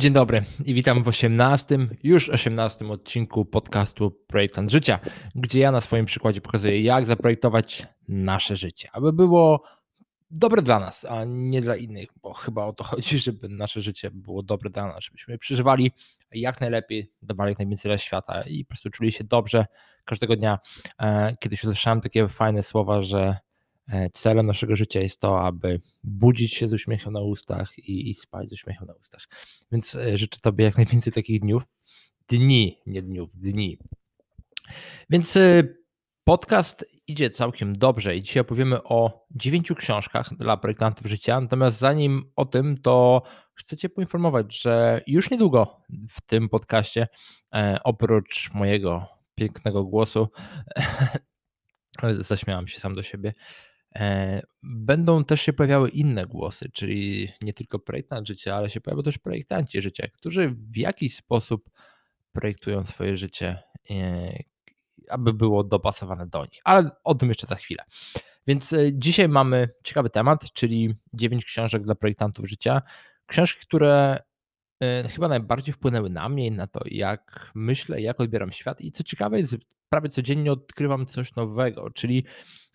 Dzień dobry i witam w 18, już 18 odcinku podcastu Projektant Życia, gdzie ja na swoim przykładzie pokazuję, jak zaprojektować nasze życie, aby było dobre dla nas, a nie dla innych, bo chyba o to chodzi, żeby nasze życie było dobre dla nas, żebyśmy przeżywali jak najlepiej, dawali jak najwięcej dla świata i po prostu czuli się dobrze każdego dnia. E, kiedyś usłyszałem takie fajne słowa, że celem naszego życia jest to, aby budzić się z uśmiechem na ustach i, i spać z uśmiechem na ustach. Więc e, życzę Tobie jak najwięcej takich dniów. Dni, nie dniów, dni. Więc e, podcast idzie całkiem dobrze i dzisiaj opowiemy o dziewięciu książkach dla projektantów życia. Natomiast zanim o tym, to chcę Cię poinformować, że już niedługo w tym podcaście, oprócz mojego pięknego głosu, zaśmiałam się sam do siebie, E, będą też się pojawiały inne głosy, czyli nie tylko projektant życia, ale się pojawią też projektanci życia, którzy w jakiś sposób projektują swoje życie, e, aby było dopasowane do nich. Ale o tym jeszcze za chwilę. Więc e, dzisiaj mamy ciekawy temat, czyli 9 książek dla projektantów życia. Książki, które chyba najbardziej wpłynęły na mnie, na to, jak myślę, jak odbieram świat. I co ciekawe, jest, prawie codziennie odkrywam coś nowego, czyli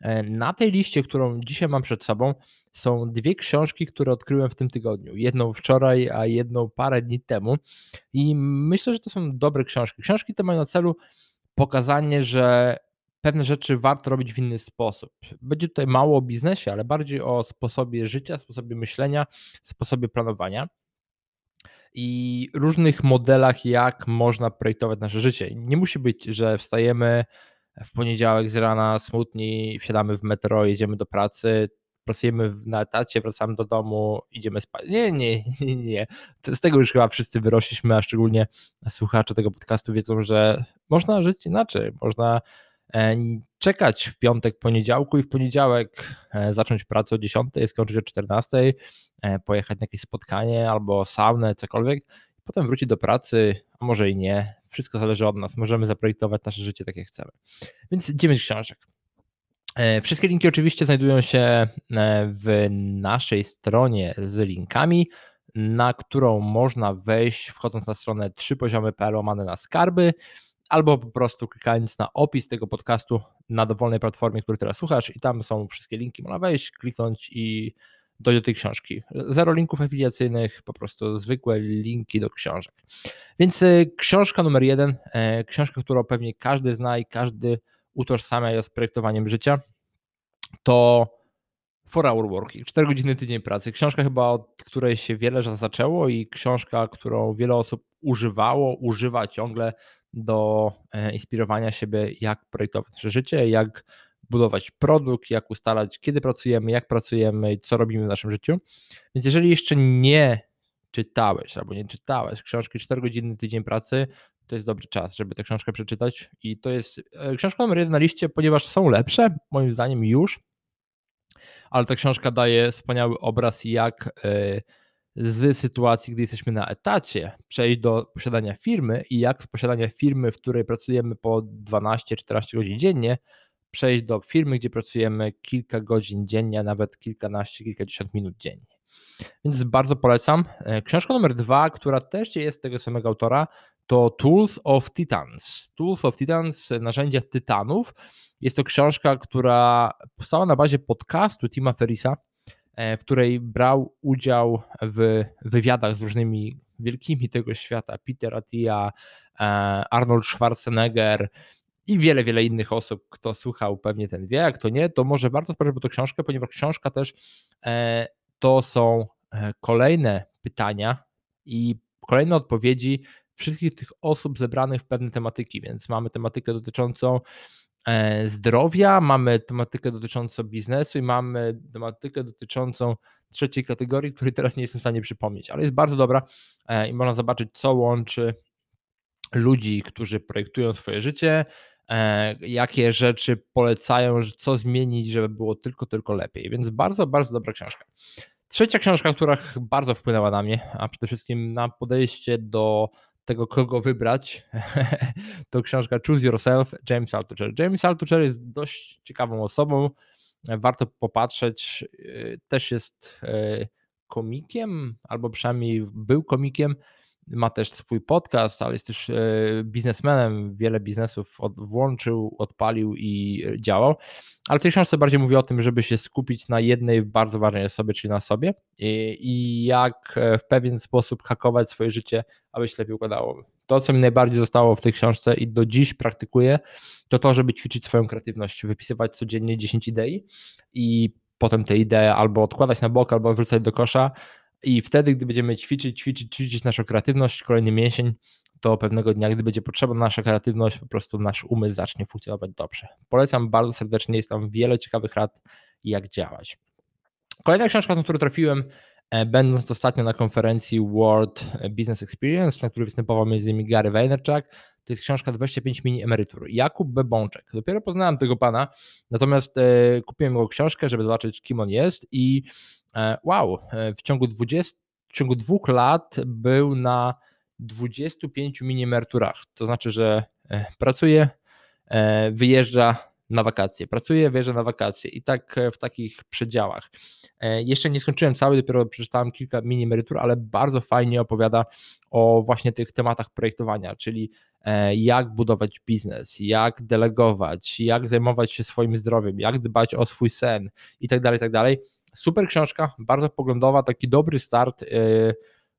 E, na tej liście, którą dzisiaj mam przed sobą, są dwie książki, które odkryłem w tym tygodniu. Jedną wczoraj, a jedną parę dni temu. I myślę, że to są dobre książki. Książki te mają na celu pokazanie, że pewne rzeczy warto robić w inny sposób. Będzie tutaj mało o biznesie, ale bardziej o sposobie życia, sposobie myślenia, sposobie planowania i różnych modelach, jak można projektować nasze życie. Nie musi być, że wstajemy w poniedziałek z rana smutni, wsiadamy w metro, jedziemy do pracy, pracujemy na etacie, wracamy do domu, idziemy spać. Nie, nie, nie, nie. Z tego już chyba wszyscy wyrośliśmy, a szczególnie słuchacze tego podcastu wiedzą, że można żyć inaczej. Można czekać w piątek, poniedziałku i w poniedziałek e, zacząć pracę o 10, skończyć o 14, e, pojechać na jakieś spotkanie albo saunę, cokolwiek, potem wrócić do pracy, a może i nie, wszystko zależy od nas. Możemy zaprojektować nasze życie tak, jak chcemy. Więc dziewięć książek. E, wszystkie linki oczywiście znajdują się e, w naszej stronie z linkami, na którą można wejść wchodząc na stronę trzypoziomy.pl łamane na skarby, albo po prostu klikając na opis tego podcastu na dowolnej platformie, który teraz słuchasz i tam są wszystkie linki. Można wejść, kliknąć i dojść do tej książki. Zero linków afiliacyjnych, po prostu zwykłe linki do książek. Więc e, książka numer jeden, e, książka, którą pewnie każdy zna i każdy utożsamia z projektowaniem życia, to For Hour Working, 4 godziny tydzień pracy. Książka chyba, od której się wiele zaczęło i książka, którą wiele osób używało, używa ciągle do e, inspirowania siebie, jak projektować nasze życie, jak budować produkt, jak ustalać, kiedy pracujemy, jak pracujemy i co robimy w naszym życiu. Więc jeżeli jeszcze nie czytałeś albo nie czytałeś książki 4 godziny tydzień pracy, to jest dobry czas, żeby tę książkę przeczytać. I to jest e, książka numer jeden na liście, ponieważ są lepsze, moim zdaniem już, ale ta książka daje wspaniały obraz, jak e, z sytuacji, gdy jesteśmy na etacie, przejść do posiadania firmy i jak z posiadania firmy, w której pracujemy po 12-14 godzin dziennie, przejść do firmy, gdzie pracujemy kilka godzin dziennie, a nawet kilkanaście, kilkadziesiąt minut dziennie. Więc bardzo polecam. E, książka numer dwa, która też jest tego samego autora, to Tools of Titans. Tools of Titans, narzędzia tytanów. Jest to książka, która powstała na bazie podcastu Tima Ferrisa, e, w której brał udział w wywiadach z różnymi wielkimi tego świata. Peter Attia, e, Arnold Schwarzenegger, i wiele, wiele innych osób, kto słuchał, pewnie ten wie, a kto nie, to może warto po tę książkę, ponieważ książka też e, to są e, kolejne pytania i kolejne odpowiedzi wszystkich tych osób zebranych w pewne tematyki, więc mamy tematykę dotyczącą e, zdrowia, mamy tematykę dotyczącą biznesu i mamy tematykę dotyczącą trzeciej kategorii, której teraz nie jestem w stanie przypomnieć, ale jest bardzo dobra i można zobaczyć, co łączy ludzi, którzy projektują swoje życie, E, jakie rzeczy polecają, co zmienić, żeby było tylko, tylko lepiej. Więc bardzo, bardzo dobra książka. Trzecia książka, która bardzo wpłynęła na mnie, a przede wszystkim na podejście do tego, kogo wybrać, to książka Choose Yourself James Altucher. James Altucher jest dość ciekawą osobą, warto popatrzeć. E, też jest e, komikiem, albo przynajmniej był komikiem, ma też swój podcast, ale jest też biznesmenem, wiele biznesów od, włączył, odpalił i działał. Ale w tej książce bardziej mówi o tym, żeby się skupić na jednej bardzo ważnej osobie, czyli na sobie i, i jak w pewien sposób hakować swoje życie, aby się lepiej układało. To, co mi najbardziej zostało w tej książce i do dziś praktykuję, to to, żeby ćwiczyć swoją kreatywność, wypisywać codziennie 10 idei i potem te idee albo odkładać na bok, albo wrzucać do kosza i wtedy, gdy będziemy ćwiczyć, ćwiczyć, ćwiczyć naszą kreatywność, kolejny mięsień, to pewnego dnia, gdy będzie potrzebna nasza kreatywność, po prostu nasz umysł zacznie funkcjonować dobrze. Polecam bardzo serdecznie, jest tam wiele ciekawych rad, jak działać. Kolejna książka, na którą trafiłem, e, będąc ostatnio na konferencji World Business Experience, na której występował m.in. Gary Vaynerchuk, to jest książka 25 mini emerytur. Jakub Bebączek. Dopiero poznałem tego pana, natomiast e, kupiłem jego książkę, żeby zobaczyć, kim on jest i wow, e, w ciągu 20, w ciągu dwóch lat był na 25 mini emeryturach. To znaczy, że e, pracuje, e, wyjeżdża na wakacje, pracuje, wyjeżdża na wakacje i tak e, w takich przedziałach. Jeszcze nie skończyłem cały, dopiero przeczytałem kilka mini emerytur, ale bardzo fajnie opowiada o właśnie tych tematach projektowania, czyli jak budować biznes, jak delegować, jak zajmować się swoim zdrowiem, jak dbać o swój sen i tak dalej, tak dalej. Super książka, bardzo poglądowa, taki dobry start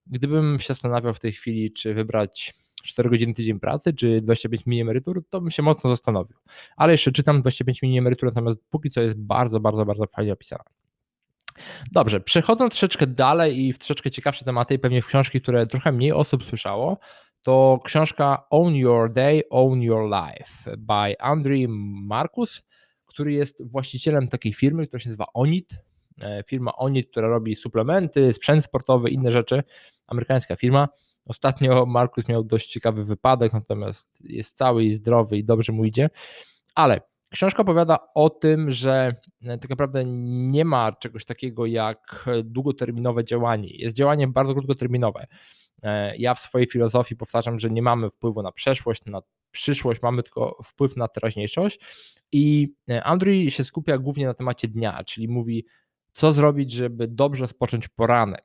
Gdybym się zastanawiał w tej chwili, czy wybrać 4 godziny tydzień pracy, czy 25 mini emerytur, to bym się mocno zastanowił. Ale jeszcze czytam 25 mini emerytur, natomiast póki co jest bardzo, bardzo, bardzo fajnie opisana. Dobrze, przechodząc troszeczkę dalej i w troszeczkę ciekawsze tematy i pewnie w książki, które trochę mniej osób słyszało, to książka Own Your Day, Own Your Life by Andrew Marcus, który jest właścicielem takiej firmy, która się nazywa Onit. E, firma Onit, która robi suplementy, sprzęt sportowy, inne rzeczy amerykańska firma. Ostatnio Markus miał dość ciekawy wypadek, natomiast jest cały i zdrowy i dobrze mu idzie. Ale książka opowiada o tym, że e, tak naprawdę nie ma czegoś takiego jak długoterminowe działanie. Jest działanie bardzo krótkoterminowe. E, ja w swojej filozofii powtarzam, że nie mamy wpływu na przeszłość, na przyszłość, mamy tylko wpływ na teraźniejszość. I Andrew się skupia głównie na temacie dnia, czyli mówi, co zrobić, żeby dobrze rozpocząć poranek,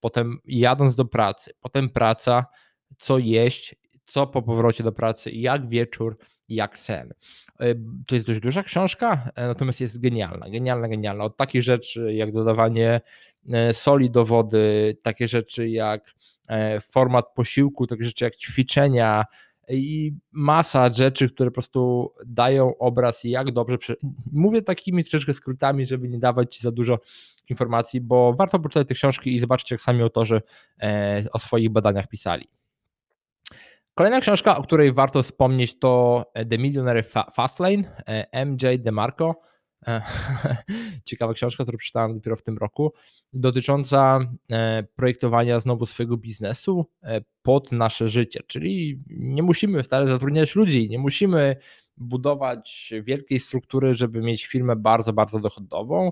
potem jadąc do pracy, potem praca, co jeść, co po powrocie do pracy, jak wieczór, jak sen. E, to jest dość duża książka, e, natomiast jest genialna, genialna, genialna. Od takich rzeczy jak dodawanie e, soli do wody, takie rzeczy jak format posiłku, takie rzeczy jak ćwiczenia, i masa rzeczy, które po prostu dają obraz, jak dobrze. Mówię takimi troszeczkę skrótami, żeby nie dawać ci za dużo informacji, bo warto poczytać te książki i zobaczyć, jak sami autorzy e, o swoich badaniach pisali. Kolejna książka, o której warto wspomnieć, to The Millionaire Fastlane e, MJ DeMarco. E, ciekawa książka, którą przeczytałem dopiero w tym roku, dotycząca projektowania znowu swojego biznesu pod nasze życie. Czyli nie musimy wcale zatrudniać ludzi, nie musimy budować wielkiej struktury, żeby mieć firmę bardzo, bardzo dochodową.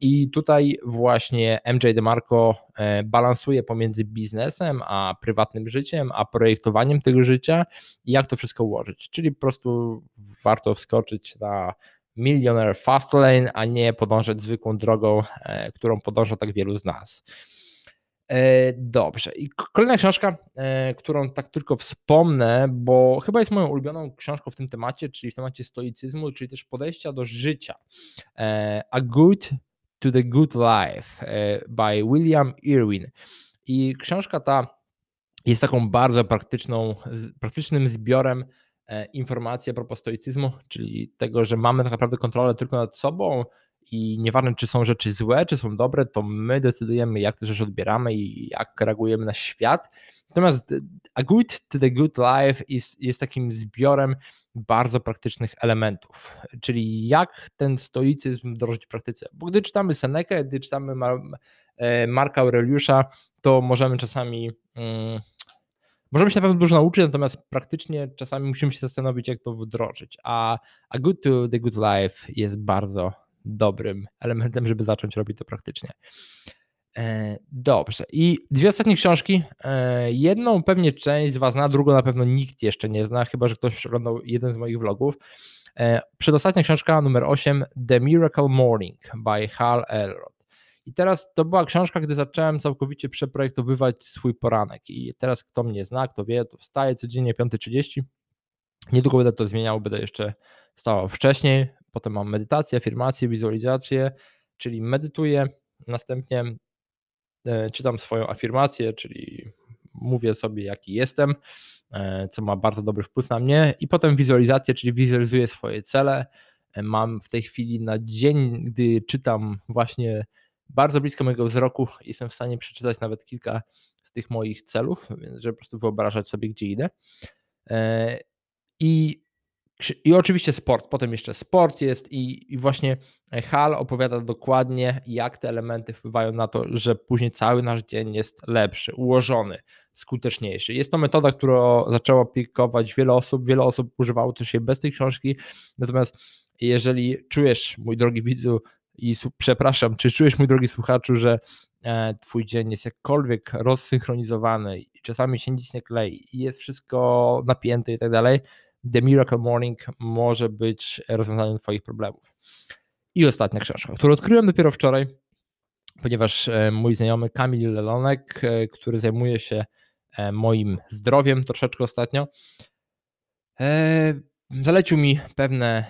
I tutaj właśnie MJ DeMarco e, balansuje pomiędzy biznesem a prywatnym życiem, a projektowaniem tego życia i jak to wszystko ułożyć. Czyli po prostu warto wskoczyć na Millionaire Fastlane, a nie podążać zwykłą drogą, e, którą podąża tak wielu z nas. E, dobrze. I kolejna książka, którą tak tylko wspomnę, bo chyba jest moją ulubioną książką w tym temacie, czyli w temacie stoicyzmu, czyli też podejścia do życia. A Good to the Good Life e, by William Irwin. I książka ta jest taką bardzo praktyczną, praktycznym zbiorem e, informacji a propos stoicyzmu, czyli tego, że mamy tak naprawdę kontrolę tylko nad sobą i nieważne, czy są rzeczy złe, czy są dobre, to my decydujemy, jak te rzeczy odbieramy i jak reagujemy na świat. Natomiast A Good to the Good Life jest, jest takim zbiorem bardzo praktycznych elementów, czyli jak ten stoicyzm wdrożyć w praktyce. Bo gdy czytamy Senekę, gdy czytamy e, Marka Aureliusza, to możemy czasami mm, możemy się na pewno dużo nauczyć, natomiast praktycznie czasami musimy się zastanowić, jak to wdrożyć. A, a Good to the Good Life jest bardzo dobrym elementem, żeby zacząć robić to praktycznie. E, dobrze. I dwie ostatnie książki. E, jedną pewnie część z Was zna, drugą na pewno nikt jeszcze nie zna, chyba że ktoś oglądał jeden z moich vlogów. E, przedostatnia książka numer 8 The Miracle Morning by Hal Elrod. I teraz to była książka, gdy zacząłem całkowicie przeprojektowywać swój poranek. I teraz kto mnie zna, kto wie, to wstaję codziennie 5.30. Niedługo będę to zmieniał, będę jeszcze wstawał wcześniej. Potem mam medytację, afirmację, wizualizację, czyli medytuję, następnie e, czytam swoją afirmację, czyli mówię sobie, jaki jestem, e, co ma bardzo dobry wpływ na mnie, i potem wizualizację, czyli wizualizuję swoje cele. E, mam w tej chwili na dzień, gdy czytam właśnie bardzo blisko mojego wzroku, jestem w stanie przeczytać nawet kilka z tych moich celów, więc żeby po prostu wyobrażać sobie, gdzie idę. I i oczywiście sport, potem jeszcze sport jest i, i, właśnie Hal opowiada dokładnie, jak te elementy wpływają na to, że później cały nasz dzień jest lepszy, ułożony, skuteczniejszy. Jest to metoda, którą zaczęło aplikować wiele osób, wiele osób używało też jej bez tej książki, natomiast jeżeli czujesz, mój drogi widzu, i przepraszam, czy czujesz, mój drogi słuchaczu, że e, twój dzień jest jakkolwiek rozsynchronizowany i czasami się nic nie klei i jest wszystko napięte i tak dalej, The Miracle Morning może być rozwiązaniem Twoich problemów. I ostatnia książka, którą odkryłem dopiero wczoraj, ponieważ e, mój znajomy Kamil Lelonek, e, który zajmuje się moim zdrowiem troszeczkę ostatnio, zalecił mi pewne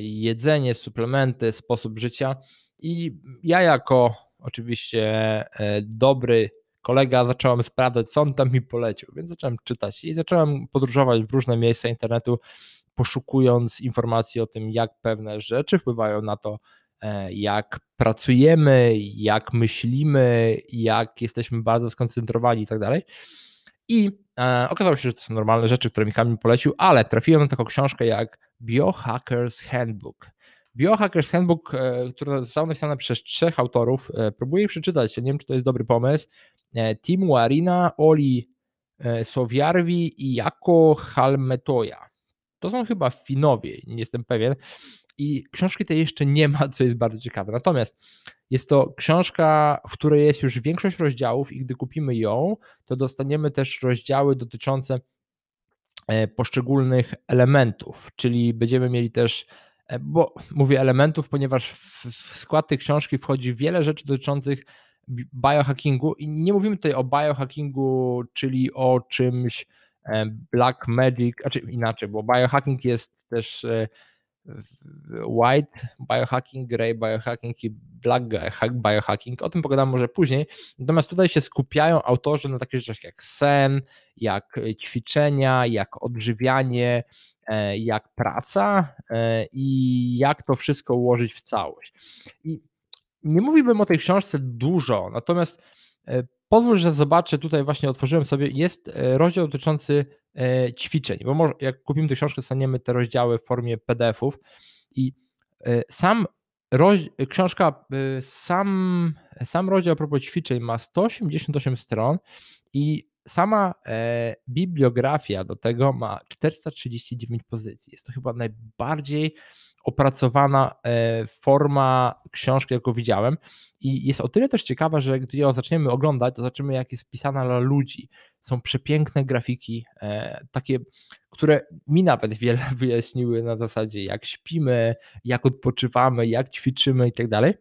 jedzenie, suplementy, sposób życia i ja jako oczywiście dobry kolega, zacząłem sprawdzać, co on tam mi polecił, więc zacząłem czytać i zacząłem podróżować w różne miejsca internetu, poszukując informacji o tym, jak pewne rzeczy wpływają na to, e, jak pracujemy, jak myślimy, jak jesteśmy bardzo skoncentrowani i tak dalej. I e, okazało się, że to są normalne rzeczy, które mi polecił, ale trafiłem na taką książkę jak Biohackers Handbook. Biohackers Handbook, e, która została napisana przez trzech autorów, e, próbuję przeczytać, nie wiem, czy to jest dobry pomysł, E, Timu Arina, Oli e, Sowiarwi i Jako Halmetoja. To są chyba Finowie, nie jestem pewien. I książki tej jeszcze nie ma, co jest bardzo ciekawe. Natomiast jest to książka, w której jest już większość rozdziałów, i gdy kupimy ją, to dostaniemy też rozdziały dotyczące e, poszczególnych elementów, czyli będziemy mieli też, bo mówię elementów, ponieważ w skład tej książki wchodzi wiele rzeczy dotyczących biohackingu i nie mówimy tutaj o biohackingu, czyli o czymś e, black magic, znaczy inaczej, bo biohacking jest też e, white biohacking, grey biohacking i black biohacking. O tym pogadam może później. Natomiast tutaj się skupiają autorzy na takich rzeczach jak sen, jak ćwiczenia, jak odżywianie, e, jak praca i jak to wszystko ułożyć w całość. I nie mówiłbym o tej książce dużo, natomiast e, pozwól, że zobaczę, tutaj właśnie otworzyłem sobie, jest e, rozdział dotyczący e, ćwiczeń, bo może, jak kupimy tę książkę, dostaniemy te rozdziały w formie PDF-ów i sam roz, książka, sam, sam rozdział a propos ćwiczeń ma 188 stron i sama bibliografia do tego ma 439 pozycji. Jest to chyba najbardziej opracowana e, forma książki, jaką widziałem. I jest o tyle też ciekawa, że gdy ją zaczniemy oglądać, to zobaczymy, jak jest pisana dla ludzi. Są przepiękne grafiki, e, takie, które mi nawet wiele wyjaśniły na zasadzie, jak śpimy, jak odpoczywamy, jak ćwiczymy i tak dalej.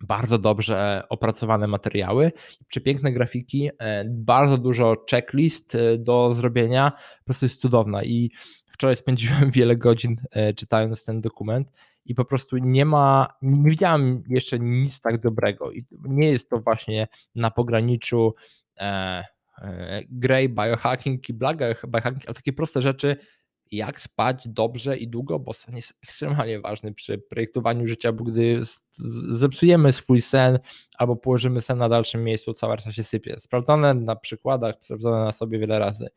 Bardzo dobrze opracowane materiały, przepiękne grafiki, e, bardzo dużo checklist do zrobienia, po prostu jest cudowna. I wczoraj spędziłem wiele godzin e, czytając ten dokument i po prostu nie ma, nie widziałem jeszcze nic tak dobrego. I nie jest to właśnie na pograniczu e, e, grey biohacking i black biohacking, ale takie proste rzeczy, jak spać dobrze i długo, bo sen jest ekstremalnie ważny przy projektowaniu życia, bo gdy zepsujemy swój sen albo położymy sen na dalszym miejscu, cała reszta się sypie. Sprawdzone na przykładach, sprawdzone na sobie wiele razy.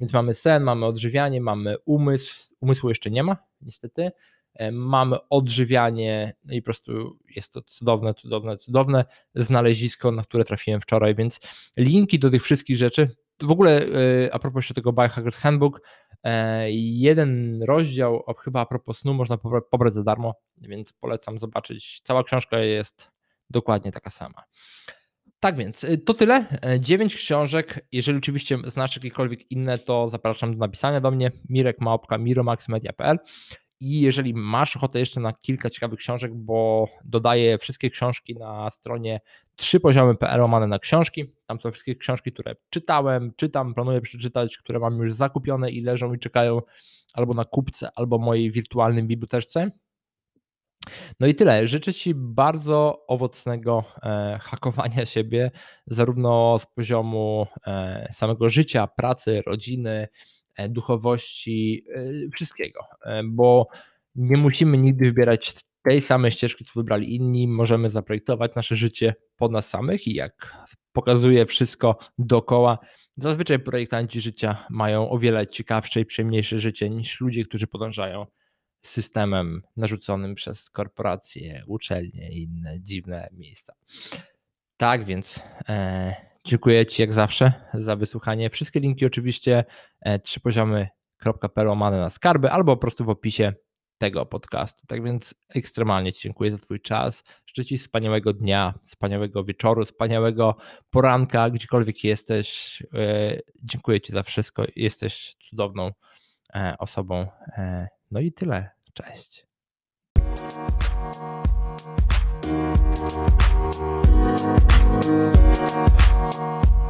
Więc mamy sen, mamy odżywianie, mamy umysł, umysłu jeszcze nie ma, niestety. E, mamy odżywianie no i po prostu jest to cudowne, cudowne, cudowne znalezisko, na które trafiłem wczoraj, więc linki do tych wszystkich rzeczy w ogóle e, a propos jeszcze tego Biohackers Handbook, e, jeden rozdział, chyba a propos snu, można pobrać za darmo, więc polecam zobaczyć. Cała książka jest dokładnie taka sama. Tak więc, to tyle. Dziewięć książek. Jeżeli oczywiście znasz jakiekolwiek inne, to zapraszam do napisania do mnie. Mirek Małpka, miromaxmedia.pl I jeżeli masz ochotę jeszcze na kilka ciekawych książek, bo dodaję wszystkie książki na stronie trzypoziomy.pl łamane na książki. Tam są wszystkie książki, które czytałem, czytam, planuję przeczytać, które mam już zakupione i leżą i czekają albo na kupce, albo mojej wirtualnej biblioteczce. No i tyle. Życzę Ci bardzo owocnego e, hakowania siebie, zarówno z poziomu e, samego życia, pracy, rodziny, duchowości, wszystkiego, bo nie musimy nigdy wybierać tej samej ścieżki, co wybrali inni. Możemy zaprojektować nasze życie pod nas samych i jak pokazuje wszystko dookoła, zazwyczaj projektanci życia mają o wiele ciekawsze i przyjemniejsze życie niż ludzie, którzy podążają systemem narzuconym przez korporacje, uczelnie i inne dziwne miejsca. Tak więc e, dziękuję Ci jak zawsze za wysłuchanie. Wszystkie linki oczywiście e, trzypoziomy.pl łamane na skarby albo po prostu w opisie tego podcastu. Tak więc ekstremalnie Ci dziękuję za Twój czas. Życzę Ci wspaniałego dnia, wspaniałego wieczoru, wspaniałego poranka, gdziekolwiek jesteś. E, dziękuję Ci za wszystko. Jesteś cudowną e, osobą. No i tyle. Cześć. We'll be right.